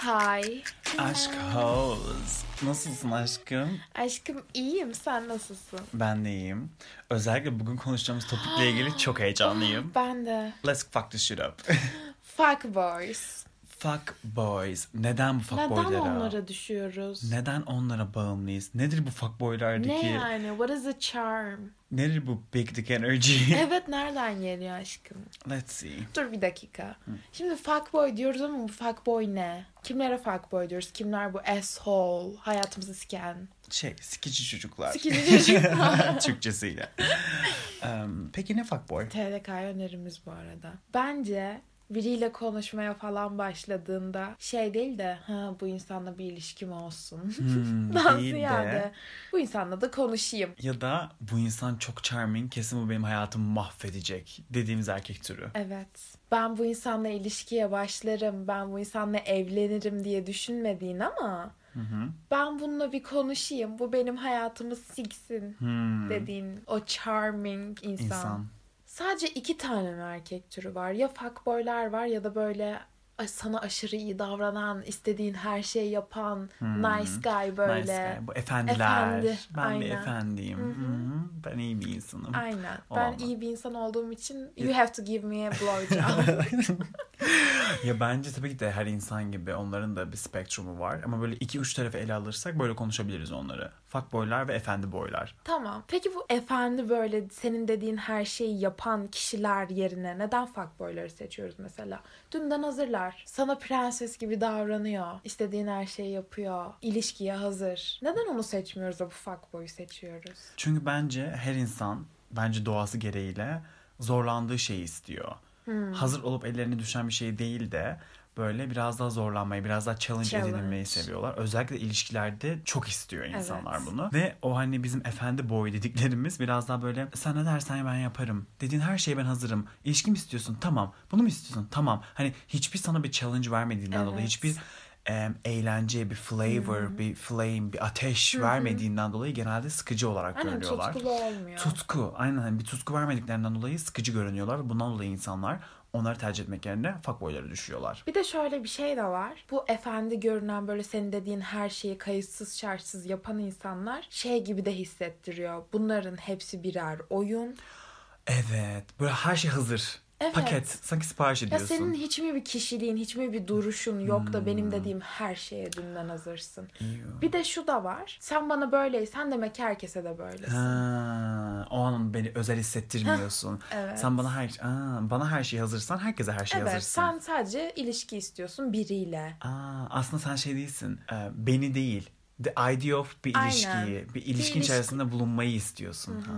Hi. Aşk Hoz. Nasılsın aşkım? Aşkım iyiyim. Sen nasılsın? Ben de iyiyim. Özellikle bugün konuşacağımız topikle ilgili çok heyecanlıyım. Ben de. Let's fuck this shit up. Fuck boys. Fuck boys. Neden bu fuck Neden boylara? onlara düşüyoruz? Neden onlara bağımlıyız? Nedir bu fuck boylardaki? Ne yani? What is the charm? Nedir bu big dick energy? evet nereden geliyor aşkım? Let's see. Dur bir dakika. Şimdi fuckboy diyoruz ama bu fuckboy ne? Kimlere fuckboy diyoruz? Kimler bu asshole? Hayatımızı siken. Şey, sikici çocuklar. Sikici çocuklar. Türkçesiyle. Em, peki ne fuck boy? TDK önerimiz bu arada. Bence biriyle konuşmaya falan başladığında şey değil de ha bu insanla bir ilişkim olsun. Hmm, Daha ziyade de. bu insanla da konuşayım. Ya da bu insan çok charming kesin bu benim hayatımı mahvedecek dediğimiz erkek türü. Evet. Ben bu insanla ilişkiye başlarım, ben bu insanla evlenirim diye düşünmediğin ama Hı hı. ben bununla bir konuşayım, bu benim hayatımı siksin Hmm. dediğin o charming insan. İnsan. Sadece iki tane mi erkek türü var? Ya fuckboylar var ya da böyle "Ay, sana aşırı iyi davranan, istediğin her şeyi yapan, Hmm. nice guy böyle. Nice guy. Bu efendiler. Efendi, Ben bir aynen. efendiyim. Hı hı. Hı hı. Ben iyi bir insanım. Aynen. O ben ama. iyi bir insan olduğum için you have to give me a blowjob. ya bence tabii ki de her insan gibi onların da bir spektrumu var. Ama böyle iki uç tarafı ele alırsak böyle konuşabiliriz onları. Fuck boylar ve efendi boylar. tamam. Peki bu efendi böyle senin dediğin her şeyi yapan kişiler yerine neden fuckboyları seçiyoruz mesela? Dünden hazırlar. Sana prenses gibi davranıyor. İstediğin her şeyi yapıyor. İlişkiye hazır. Neden onu seçmiyoruz da bu fuckboyu seçiyoruz? Çünkü bence her insan bence doğası gereğiyle zorlandığı şeyi istiyor. Hmm. Hazır olup ellerine düşen bir şey değil de böyle biraz daha zorlanmayı, biraz daha challenge, Challenge. edinilmeyi seviyorlar. Özellikle ilişkilerde çok istiyor insanlar Evet. bunu. Ve o hani bizim efendi boy dediklerimiz biraz daha böyle sen ne dersen ben yaparım. Dediğin her şeye ben hazırım. İlişki mi istiyorsun? Tamam. Bunu mu istiyorsun? Tamam. Hani hiçbir sana bir challenge vermediğinden dolayı Evet. hiçbir em, eğlence, bir flavor, bir flame, bir ateş vermediğinden dolayı genelde sıkıcı olarak Aynen görülüyorlar. tutkulu olmuyor. Tutku. Aynen hani bir tutku vermediklerinden dolayı sıkıcı görünüyorlar bundan dolayı insanlar onları tercih etmek yerine fuckboylara düşüyorlar. Bir de şöyle bir şey de var. Bu efendi görünen böyle senin dediğin her şeyi kayıtsız şartsız yapan insanlar şey gibi de hissettiriyor. Bunların hepsi birer oyun. Evet. Böyle her şey hazır. Evet. Paket. Sanki sipariş Ya ediyorsun. senin hiç mi bir kişiliğin, hiç mi bir duruşun yok da benim dediğim her şeye dünden hazırsın. Ew. Bir de şu da var. Sen bana böyleysen demek ki herkese de böylesin. Ha, o an beni özel hissettirmiyorsun. evet. Sen bana her Aa, bana her şey hazırsan herkese her şey evet, hazırsın. sen sadece ilişki istiyorsun biriyle. Aa, aslında sen şey değilsin. Ee, beni değil. The idea of bir Aynen. ilişkiyi, bir ilişkin ilişki. içerisinde bulunmayı istiyorsun. Ha.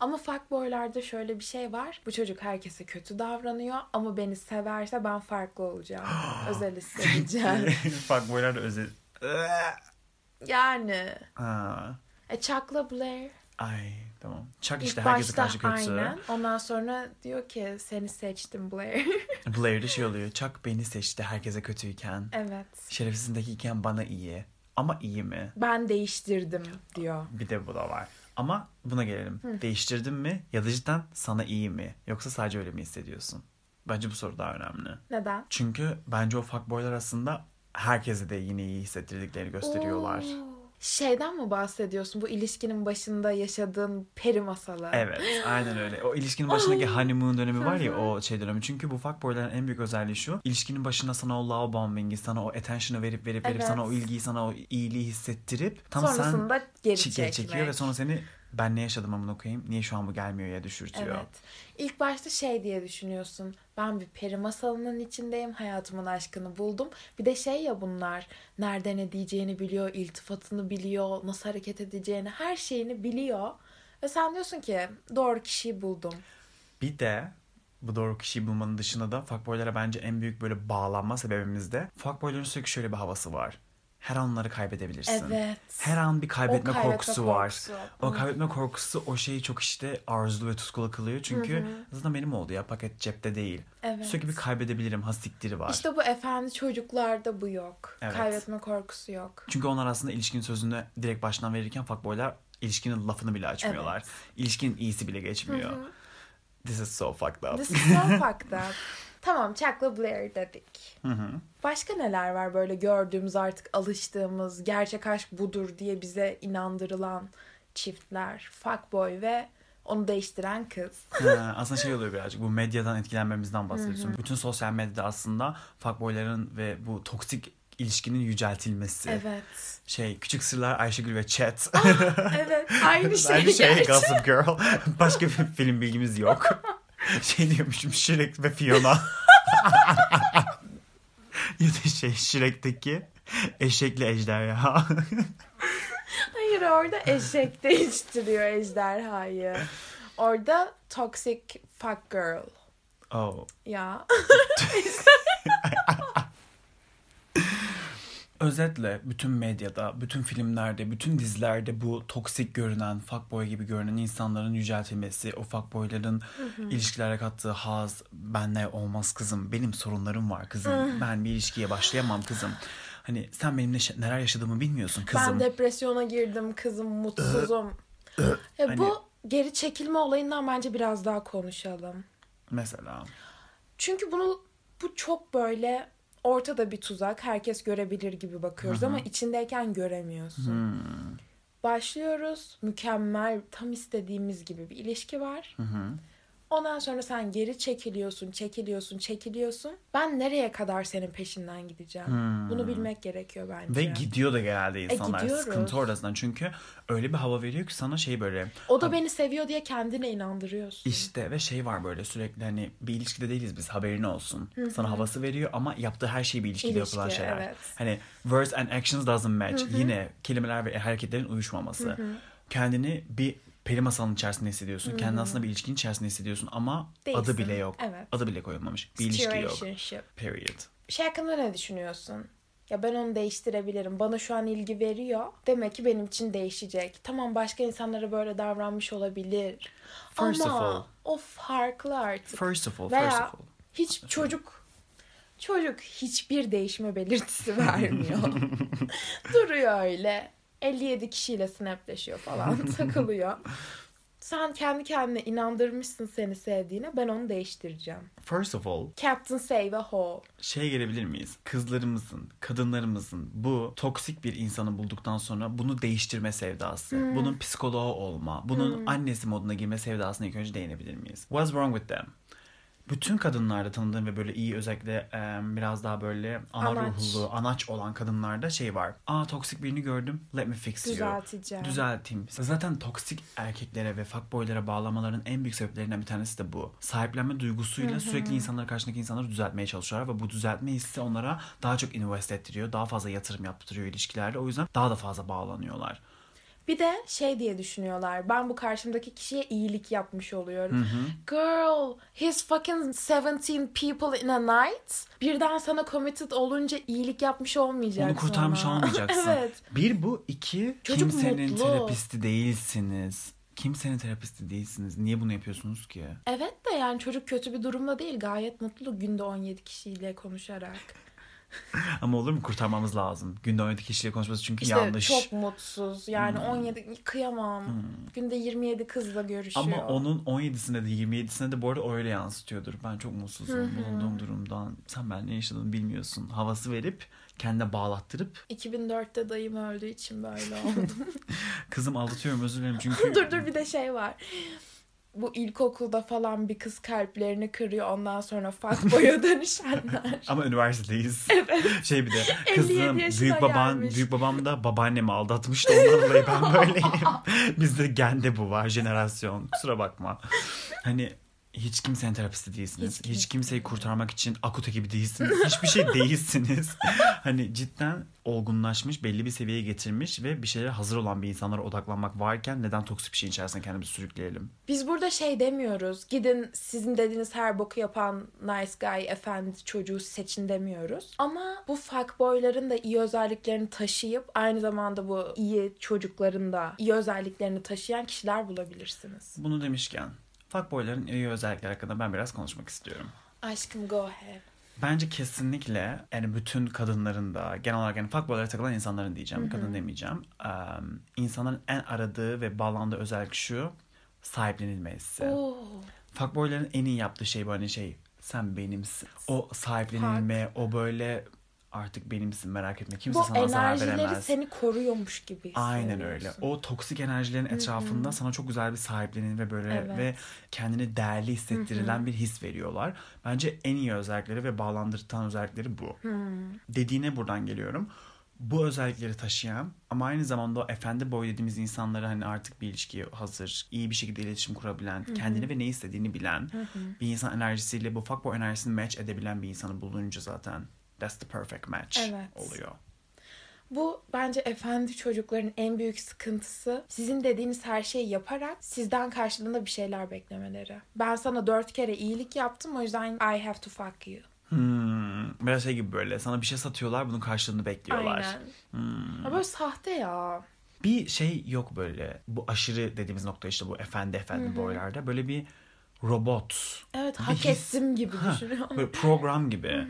Ama fuckboylarda şöyle bir şey var. Bu çocuk herkese kötü davranıyor ama beni severse ben farklı olacağım. özel hissedeceğim. Fuckboylar özel. yani. Ha. E Chuck'la Blair. Ay tamam. Chuck İlk işte herkese başta karşı kötü. aynen. Ondan sonra diyor ki seni seçtim Blair. Blair'de şey oluyor. Chuck beni seçti herkese kötüyken. evet. Şerefsizindekiyken bana iyi. Ama iyi mi? Ben değiştirdim diyor. Bir de bu da var. Ama buna gelelim. Değiştirdin mi ya da cidden sana iyi mi? Yoksa sadece öyle mi hissediyorsun? Bence bu soru daha önemli. Neden? Çünkü bence o fuckboylar aslında herkese de yine iyi hissettirdiklerini gösteriyorlar. Oo. Şeyden mi bahsediyorsun? Bu ilişkinin başında yaşadığın peri masalı. Evet aynen öyle. O ilişkinin başındaki honeymoon dönemi var ya o şey dönemi. Çünkü bu fuckboyların en büyük özelliği şu. İlişkinin başında sana o love bombing'i, sana o attention'ı verip verip verip Evet. sana o ilgiyi, sana o iyiliği hissettirip tam sen Sonrasında geri çi- çekmek. çekiyor ve sonra seni ben ne yaşadım amına koyayım? Niye şu an bu gelmiyor ya düşürtüyor. Evet. İlk başta şey diye düşünüyorsun. Ben bir peri masalının içindeyim. Hayatımın aşkını buldum. Bir de şey ya bunlar. Nerede ne diyeceğini biliyor. iltifatını biliyor. Nasıl hareket edeceğini. Her şeyini biliyor. Ve sen diyorsun ki doğru kişiyi buldum. Bir de bu doğru kişiyi bulmanın dışında da fuckboylara bence en büyük böyle bağlanma sebebimiz de fuckboyların sürekli şöyle bir havası var. Her an onları kaybedebilirsin. Evet. Her an bir kaybetme, O kaybetme korkusu var. korkusu. O Hı. kaybetme korkusu o şeyi çok işte arzulu ve tutkulu kılıyor. Çünkü zaten benim oldu ya paket cepte değil. Evet. Sürekli bir kaybedebilirim hasikleri var. İşte bu efendi çocuklarda bu yok. Evet. Kaybetme korkusu yok. Çünkü onlar aslında ilişkinin sözünü direkt baştan verirken fuckboylar ilişkinin lafını bile açmıyorlar. Evet. İlişkinin iyisi bile geçmiyor. This is so fucked up. This is so fucked up. Tamam Chuck'la Blair dedik. Hı hı. Başka neler var böyle gördüğümüz artık alıştığımız gerçek aşk budur diye bize inandırılan çiftler. Fuckboy ve onu değiştiren kız. Ha, aslında şey oluyor birazcık bu medyadan etkilenmemizden bahsediyorsun. Bütün sosyal medyada aslında fuckboyların ve bu toksik ilişkinin yüceltilmesi. Evet. Şey küçük sırlar Ayşegül ve Chat. Evet. Aynı şey. Aynı şey gerçi. Gossip Girl. Başka bir film bilgimiz yok. şey diyormuşum Shrek ve Fiona. ya da şey Shrek'teki eşekli ejderha. Hayır orada eşek değiştiriyor ejderhayı. Orada toxic fuck girl. oh. Ya. Özetle bütün medyada, bütün filmlerde, bütün dizilerde bu toksik görünen, fuckboy gibi görünen insanların yüceltilmesi, o fuckboyların ilişkilere kattığı haz, benle olmaz kızım, benim sorunlarım var kızım, ben bir ilişkiye başlayamam kızım. Hani sen benim ne- neler yaşadığımı bilmiyorsun kızım. Ben depresyona girdim kızım mutsuzum. ya Hani- bu geri çekilme olayından bence biraz daha konuşalım. Mesela. Çünkü bunu bu çok böyle ortada bir tuzak. Herkes görebilir gibi bakıyoruz ama içindeyken göremiyorsun. Hmm. Başlıyoruz. Mükemmel, tam istediğimiz gibi bir ilişki var. Hı hı. Ondan sonra sen geri çekiliyorsun, çekiliyorsun, çekiliyorsun. Ben nereye kadar senin peşinden gideceğim? Hmm. Bunu bilmek gerekiyor bence. Ve gidiyor da genelde insanlar. gidiyoruz. Sıkıntı orasından. Çünkü öyle bir hava veriyor ki sana şey böyle O da beni seviyor diye kendine inandırıyorsun. İşte ve şey var böyle sürekli hani bir ilişkide değiliz biz haberin olsun. Sana havası veriyor ama yaptığı her şey bir ilişkide İlişki, yapılan şeyler. evet. Hani words and actions doesn't match. Yine kelimeler ve hareketlerin uyuşmaması. Kendini bir peri masalının içerisinde hissediyorsun. Kendini aslında bir ilişkinin içerisinde hissediyorsun ama Değilsin. adı bile yok. Evet. Adı bile koyulmamış. Bir ilişki yok. Period. Şey hakkında ne düşünüyorsun? Ya ben onu değiştirebilirim. Bana şu an ilgi veriyor. Demek ki benim için değişecek. Tamam başka insanlara böyle davranmış olabilir. First of Ama all- o farklı artık. First of all, Veya first of all. hiç çocuk çocuk hiçbir değişme belirtisi vermiyor. Duruyor öyle. 57 kişiyle snapleşiyor falan takılıyor. Sen kendi kendine inandırmışsın seni sevdiğine ben onu değiştireceğim. First of all, Captain Save a Hole. şey gelebilir miyiz? Kızlarımızın, kadınlarımızın bu toksik bir insanı bulduktan sonra bunu değiştirme sevdası, bunun psikoloğu olma, bunun annesi moduna girme sevdasına ilk önce değinebilir miyiz? What's wrong with them? Bütün kadınlarda tanıdığım ve böyle iyi özellikle e, biraz daha böyle ana Anaç. ruhlu, anaç olan kadınlarda şey var. Aa toksik birini gördüm, let me fix you. Düzelteceğim. Düzelteyim. Zaten toksik erkeklere ve fuckboylara bağlamaların en büyük sebeplerinden bir tanesi de bu. Sahiplenme duygusuyla sürekli insanları karşındaki insanları düzeltmeye çalışıyorlar ve bu düzeltme hissi onlara daha çok invest ettiriyor. Daha fazla yatırım yaptırıyor ilişkilerde. O yüzden daha da fazla bağlanıyorlar. Bir de şey diye düşünüyorlar. Ben bu karşımdaki kişiye iyilik yapmış oluyorum. Girl, he's fucking 17 people in a night. Birden sana committed olunca iyilik yapmış olmayacaksın. Onu kurtarmış ona. olmayacaksın. evet. Bir bu, iki Çocuk kimsenin mutlu. terapisti değilsiniz. Kimsenin terapisti değilsiniz. Niye bunu yapıyorsunuz ki? Evet de yani çocuk kötü bir durumda değil. Gayet mutlu günde 17 kişiyle konuşarak. Ama olur mu kurtarmamız lazım. Günde 17 kişiyle konuşması çünkü İşte yanlış. Hmm. çok mutsuz. Yani 17 kıyamam. Günde 27 kızla görüşüyor. Ama onun 17'sinde de 27'sinde de bu arada öyle yansıtıyordur. Ben çok mutsuzum bulunduğum durumdan. Sen ben ne yaşadığını bilmiyorsun. Havası verip kendine bağlattırıp 2004'te dayım öldüğü için böyle oldum. kızım aldatıyorum özür dilerim çünkü dur dur bir de şey var. Bu ilkokulda falan bir kız kalplerini kırıyor ondan sonra fuckboy'a dönüşenler. ama üniversitedeyiz. Şey bir de 57 kızım büyük baban gelmiş. büyük babam da babaannemi aldatmıştı ondan dolayı ben böyleyim. Bizde gende bu var jenerasyon. Kusura bakma. Hani hiç kimsenin terapisti değilsiniz. Hiç Hiç, kimse. kimseyi kurtarmak için akuta gibi değilsiniz. Hiçbir şey değilsiniz. hani cidden olgunlaşmış, belli bir seviyeye getirmiş ve bir şeylere hazır olan bir insanlara odaklanmak varken neden toksik bir şeyin içerisine kendimizi sürükleyelim? Biz burada şey demiyoruz. Gidin sizin dediğiniz her boku yapan nice guy, efendi çocuğu seçin demiyoruz. Ama bu fuckboyların da iyi özelliklerini taşıyıp aynı zamanda bu iyi çocukların da iyi özelliklerini taşıyan kişiler bulabilirsiniz. Bunu demişken fuckboyların iyi özellikleri hakkında ben biraz konuşmak istiyorum. Aşkım go ahead. Bence kesinlikle yani bütün kadınların da genel olarak yani fuckboylara takılan insanların diyeceğim. Kadın demeyeceğim. Um, insanların en aradığı ve bağlandığı özellik şu sahiplenilme hissi. Oo. Fuckboyların en iyi yaptığı şey bu hani şey sen benimsin. O sahiplenilme, o böyle artık benimsin merak etme. Kimse Bu sana zarar enerjileri veremez. seni koruyormuş gibi Aynen öyle. O toksik enerjilerin etrafında sana çok güzel bir sahiplenir ve böyle Evet. ve kendini değerli hissettirilen bir his veriyorlar. Bence en iyi özellikleri ve bağlandırtan özellikleri bu. Dediğine buradan geliyorum. Bu özellikleri taşıyan ama aynı zamanda o efendi boy dediğimiz insanları hani artık bir ilişkiye hazır, iyi bir şekilde iletişim kurabilen, kendini ve ne istediğini bilen bir insan enerjisiyle bu fuckboy enerjisini match edebilen bir insanı bulunca zaten that's the perfect match Evet. oluyor. Bu bence efendi çocukların en büyük sıkıntısı sizin dediğiniz her şeyi yaparak sizden karşılığında bir şeyler beklemeleri. Ben sana dört kere iyilik yaptım o yüzden I have to fuck you. Hmm, biraz şey gibi böyle sana bir şey satıyorlar bunun karşılığını bekliyorlar. Aynen. Hmm. Ya böyle sahte ya. Bir şey yok böyle bu aşırı dediğimiz nokta işte bu efendi efendi boylarda böyle bir robot. Evet hak ettim gibi düşünüyorum. böyle program gibi.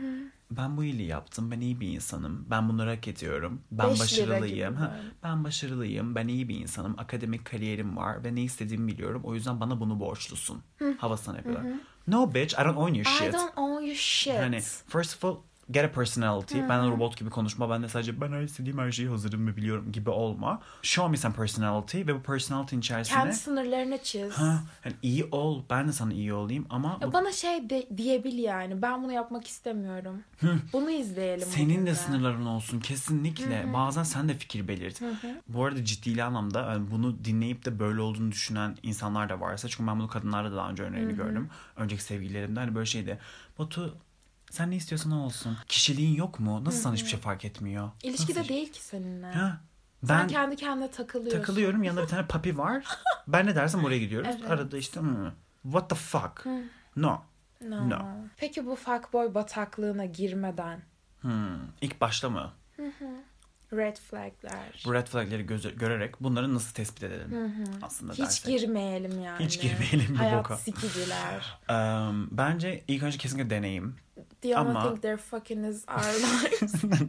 Ben bu iyiliği yaptım. Ben iyi bir insanım. Ben bunları hak ediyorum. Ben Beş başarılıyım. Ha, ben başarılıyım. Ben iyi bir insanım. Akademik kariyerim var ve ne istediğimi biliyorum. O yüzden bana bunu borçlusun. Havasına yapıyorlar. No bitch, I don't own your I shit. don't own your shit. Hani first of all get a personality. Ben robot gibi konuşma. Ben de sadece ben her istediğim her şeyi hazırım ve biliyorum gibi olma. Show me some personality ve bu personality'nin içerisine Kendi sınırlarını çiz. ha, hani iyi ol. Ben de sana iyi olayım ama Ya bu bana şey de, diyebil yani. Ben bunu yapmak istemiyorum. Bunu izleyelim. Senin de sınırların olsun kesinlikle. Bazen sen de fikir belirt. Bu arada ciddi anlamda yani bunu dinleyip de böyle olduğunu düşünen insanlar da varsa çünkü ben bunu kadınlarda da daha önce örneğini gördüm. Önceki sevgililerimde hani böyle şeydi. Batu sen ne istiyorsan o olsun. Kişiliğin yok mu? Nasıl sana hiçbir şey fark etmiyor? İlişkide Nasıl? değil ki seninle. Ha? Sen Ben kendi kendine takılıyorsun. takılıyorum yanında bir tane papi var. ben ne dersem oraya gidiyoruz. Evet. Arada işte hmm, what the fuck? No. No. No. Peki bu fuckboy bataklığına girmeden Hmm. İlk başta mı? Red flagler. Bu red flagleri göze- görerek bunları nasıl tespit edelim? Aslında Hiç dersek. girmeyelim yani. Hiç girmeyelim bu Hayat boka. sikiciler. Em, bence ilk önce kesinlikle deneyim. The only Ama- thing they're fucking is our lives.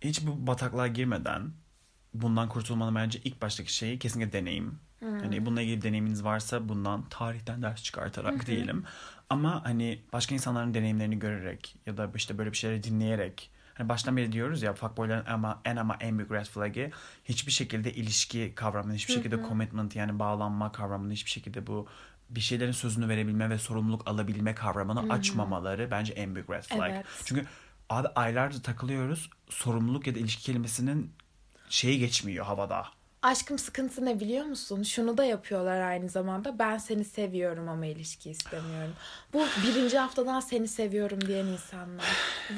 Hiç bu bataklığa girmeden bundan kurtulmanın bence ilk baştaki şeyi kesinlikle deneyim. Hani bununla ilgili deneyiminiz varsa bundan tarihten ders çıkartarak diyelim. Ama hani başka insanların deneyimlerini görerek ya da işte böyle bir şeyleri dinleyerek Hani baştan beri diyoruz ya fuckboyların ama en ama en büyük red flag'i hiçbir şekilde ilişki kavramını, hiçbir şekilde commitment yani bağlanma kavramını, hiçbir şekilde bu bir şeylerin sözünü verebilme ve sorumluluk alabilme kavramını açmamaları bence en büyük red flag. Evet. Çünkü abi aylarca takılıyoruz. Sorumluluk ya da ilişki kelimesinin şeyi geçmiyor havada. Aşkım sıkıntı ne biliyor musun? Şunu da yapıyorlar aynı zamanda. Ben seni seviyorum ama ilişki istemiyorum. Bu birinci haftadan seni seviyorum diyen insanlar.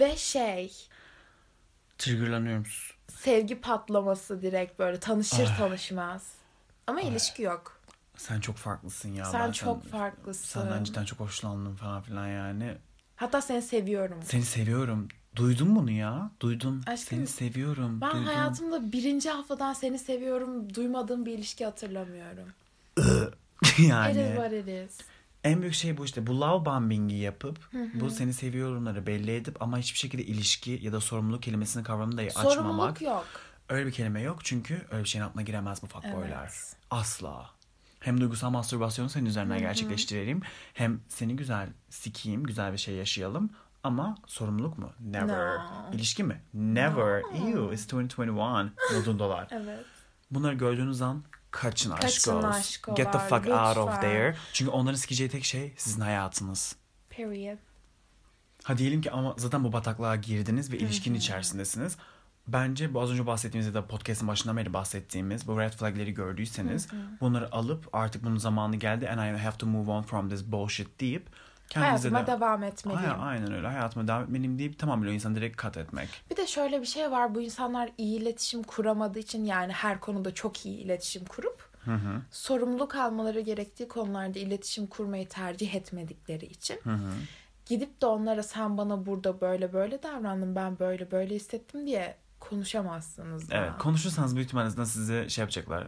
Ve şey Triggerlanıyorum. sevgi patlaması direkt böyle tanışır Ay. tanışmaz. Ama ilişki yok. Sen çok farklısın ya. Sen Ben çok sen- farklısın. Senden cidden çok hoşlandım falan filan yani. Hatta seni seviyorum. Seni seviyorum. Duydun bunu ya. Duydum. Aşkım, Seni seviyorum. Ben Duydum. hayatımda birinci haftadan seni seviyorum duymadığım bir ilişki hatırlamıyorum. It yani. is what it is. En büyük şey bu işte. Bu love bombing'i yapıp bu seni seviyorumları belli edip ama hiçbir şekilde ilişki ya da sorumluluk kelimesini kavramını da açmamak. Sorumluluk yok. Öyle bir kelime yok çünkü öyle bir şeyin aklına giremez bu fuckboylar. Evet. Asla. Hem duygusal mastürbasyonu senin üzerinden gerçekleştirelim. Hem seni güzel sikeyim, güzel bir şey yaşayalım. Ama sorumluluk mu? Never. No. İlişki mi? Never. Ew, it's 2021 modundalar. Evet. Bunları gördüğünüz an kaçın Kaçın aşkos. aşkolar, Get the fuck out of lütfen. there. Çünkü onların sikeceği tek şey sizin hayatınız. Period. Ha diyelim ki ama zaten bu bataklığa girdiniz ve ilişkinin içerisindesiniz. Bence bu az önce bahsettiğimiz ya da podcast'ın başından beri bahsettiğimiz bu red flagleri gördüyseniz bunları alıp artık bunun zamanı geldi and I have to move on from this bullshit deyip kendinize Hayatıma de... devam etmeliyim. Aynen, aynen öyle. Hayatıma devam etmeliyim deyip tamamıyla o insanı direkt kat etmek. Bir de şöyle bir şey var. Bu insanlar iyi iletişim kuramadığı için yani her konuda çok iyi iletişim kurup sorumluluk almaları gerektiği konularda iletişim kurmayı tercih etmedikleri için gidip de onlara sen bana burada böyle böyle davrandın ben böyle böyle hissettim diye konuşamazsınız. Evet. Konuşursanız büyük ihtimalle size şey yapacaklar.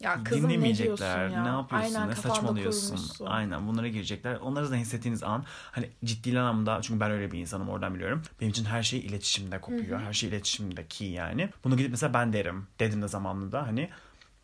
Ya kızım ne dinlemeyecekler. ya? Ne yapıyorsun? Aynen ne saçmalıyorsun? kurmuşsun. Aynen bunlara girecekler. Onları da hissettiğiniz an hani ciddi anlamda çünkü ben öyle bir insanım oradan biliyorum. Benim için her şey iletişimde kopuyor. Her şey iletişimdeki yani. Bunu gidip mesela ben derim. Dedim de zamanında hani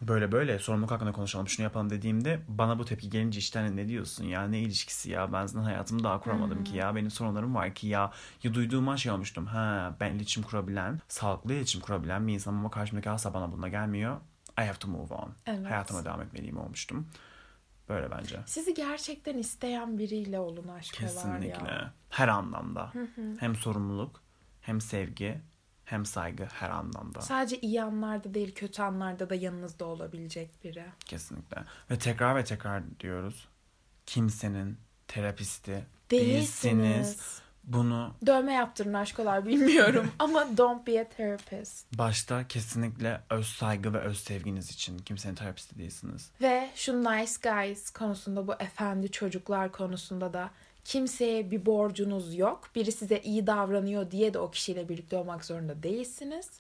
böyle böyle sorumluluk hakkında konuşalım şunu yapalım dediğimde bana bu tepki gelince işte hani ne diyorsun ya ne ilişkisi ya ben zaten hayatımı daha kuramadım ki ya benim sorunlarım var ki ya ya duyduğuma şey olmuştum ha ben iletişim kurabilen sağlıklı iletişim kurabilen bir insanım ama karşımdaki asla bana bununla gelmiyor I have to move on Evet. hayatıma devam etmeliyim olmuştum böyle bence Sizi gerçekten isteyen biriyle olun aşkolar kesinlikle ya. her anlamda hem sorumluluk hem sevgi hem saygı her anlamda Sadece iyi anlarda değil kötü anlarda da yanınızda olabilecek biri. Kesinlikle. Ve tekrar ve tekrar diyoruz. Kimsenin terapisti Değilsiniz. değilsiniz. Bunu Dövme yaptırın aşkolar bilmiyorum ama don't be a therapist. başta kesinlikle öz saygı ve öz sevginiz için kimsenin terapisti değilsiniz. Ve şu nice guys konusunda bu efendi çocuklar konusunda da kimseye bir borcunuz yok. Biri size iyi davranıyor diye de o kişiyle birlikte olmak zorunda değilsiniz.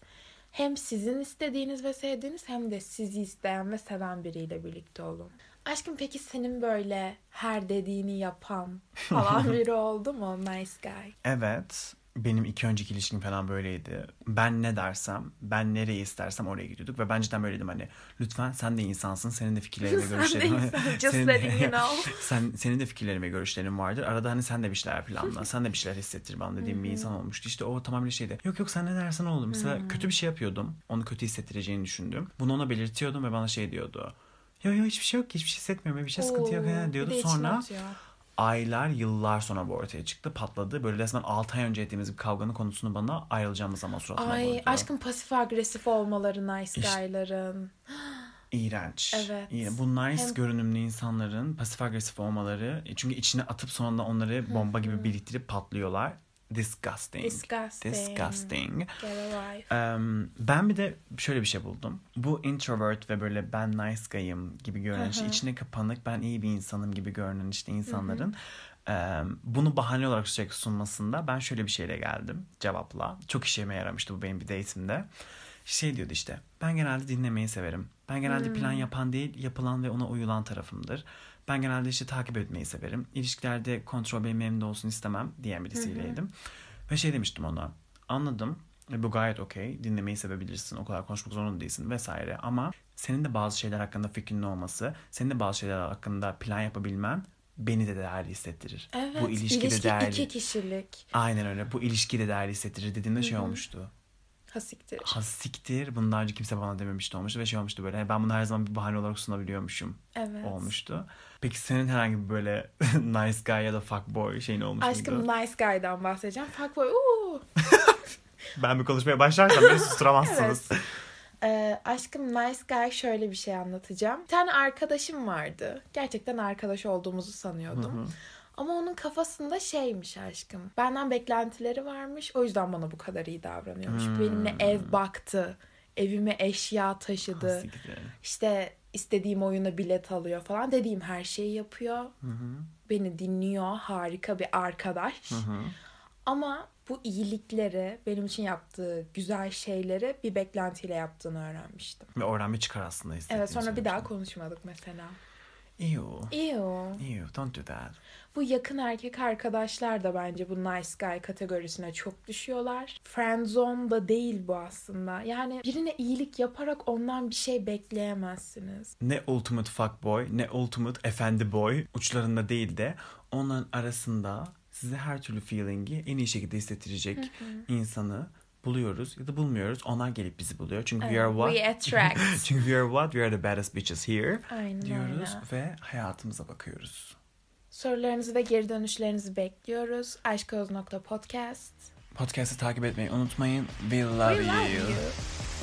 Hem sizin istediğiniz ve sevdiğiniz hem de sizi isteyen ve seven biriyle birlikte olun. Aşkım peki senin böyle her dediğini yapan falan biri oldu mu? Nice guy. Evet. Benim iki önceki ilişkim falan böyleydi. Ben ne dersem, ben nereye istersem oraya gidiyorduk. Ve ben cidden böyleydim hani. Lütfen sen de insansın. Senin de fikirlerin ve Sen de görüşlerin insan, just senin, letting you know. sen, senin de fikirlerin ve görüşlerin vardır. Arada hani sen de bir şeyler planla. sen de bir şeyler hissettir bana dediğim bir insan olmuştu. İşte o tamamıyla şeydi. Yok yok sen ne dersen oldu. Mesela kötü bir şey yapıyordum. Onu kötü hissettireceğini düşündüm. Bunu ona belirtiyordum ve bana şey diyordu. Yok yok hiçbir şey yok ki. Hiçbir şey hissetmiyorum. Bir şey sıkıntı yok. Oo, he," bir diyordu. de içine Sonra atıyor. aylar, yıllar sonra bu ortaya çıktı. Patladı. Böyle resmen 6 ay önce ettiğimiz bir kavganın konusunu bana ayrılacağımız zaman suratıma Ay vurdu. aşkım pasif agresif olmaları nice İşte- guy'ların. İğrenç. Evet. İğrenç. Bu nice Hem- görünümlü insanların pasif agresif olmaları e, çünkü içine atıp sonunda onları bomba gibi biriktirip patlıyorlar. Disgusting. Disgusting. Disgusting. Get a life. Em, ben bir de şöyle bir şey buldum. Bu introvert ve böyle ben nice guy'ım gibi görünen işte içine kapanık ben iyi bir insanım gibi görünen işte insanların em, bunu bahane olarak sürekli sunmasında ben şöyle bir şeyle geldim cevapla. Çok işime yaramıştı bu benim bir date'imde. Şey diyordu işte ben genelde dinlemeyi severim. Ben genelde plan yapan değil yapılan ve ona uyulan tarafımdır. Ben genelde işte takip etmeyi severim. İlişkilerde kontrol benim elimde olsun istemem diyen birisiyleydim. Ve şey demiştim ona. Anladım. E, Bu gayet okey. Dinlemeyi sevebilirsin. O kadar konuşmak zorunda değilsin vesaire. Ama senin de bazı şeyler hakkında fikrinin olması, senin de bazı şeyler hakkında plan yapabilmen beni de değerli hissettirir. Evet. Bu ilişki de ilişki değerli. iki kişilik. Aynen öyle. Bu ilişki de değerli hissettirir dediğimde şey olmuştu. Hasiktir. Ha siktir. Bunu daha önce kimse bana dememişti olmuştu. Ve şey olmuştu böyle. Ben bunu her zaman bir bahane olarak sunabiliyormuşum. Evet. Olmuştu. Peki senin herhangi bir böyle nice guy ya da fuckboy şeyin olmuş Aşkım muydu? nice guy'dan bahsedeceğim. Fuckboy. Uuu. Ben bir konuşmaya başlarsam beni susturamazsınız. Ee, aşkım nice guy şöyle bir şey anlatacağım. Bir tane arkadaşım vardı. Gerçekten arkadaş olduğumuzu sanıyordum. Ama onun kafasında şeymiş aşkım. Benden beklentileri varmış. O yüzden bana bu kadar iyi davranıyormuş. Hmm. Benimle ev baktı. Evime eşya taşıdı. İşte istediğim oyuna bilet alıyor falan. Dediğim her şeyi yapıyor. Beni dinliyor. Harika bir arkadaş. Ama bu iyilikleri, benim için yaptığı güzel şeyleri bir beklentiyle yaptığını öğrenmiştim. Ve bir çıkar aslında Evet sonra bir daha konuşmadık mesela. Ew. Ew. Ew, don't do that. Bu yakın erkek arkadaşlar da bence bu nice guy kategorisine çok düşüyorlar. Friendzone da değil bu aslında. Yani birine iyilik yaparak ondan bir şey bekleyemezsiniz. Ne ultimate fuckboy ne ultimate efendi boy uçlarında değil de onların arasında size her türlü feeling'i en iyi şekilde hissettirecek insanı buluyoruz ya da bulmuyoruz. Onlar gelip bizi buluyor. Çünkü we are what? We attract. Çünkü we are what? We are the baddest bitches here. Aynen diyoruz öyle. ve hayatımıza bakıyoruz. Sorularınızı ve geri dönüşlerinizi bekliyoruz. aşkoz.podcast. Podcast'ı takip etmeyi unutmayın. We love, We love you. you.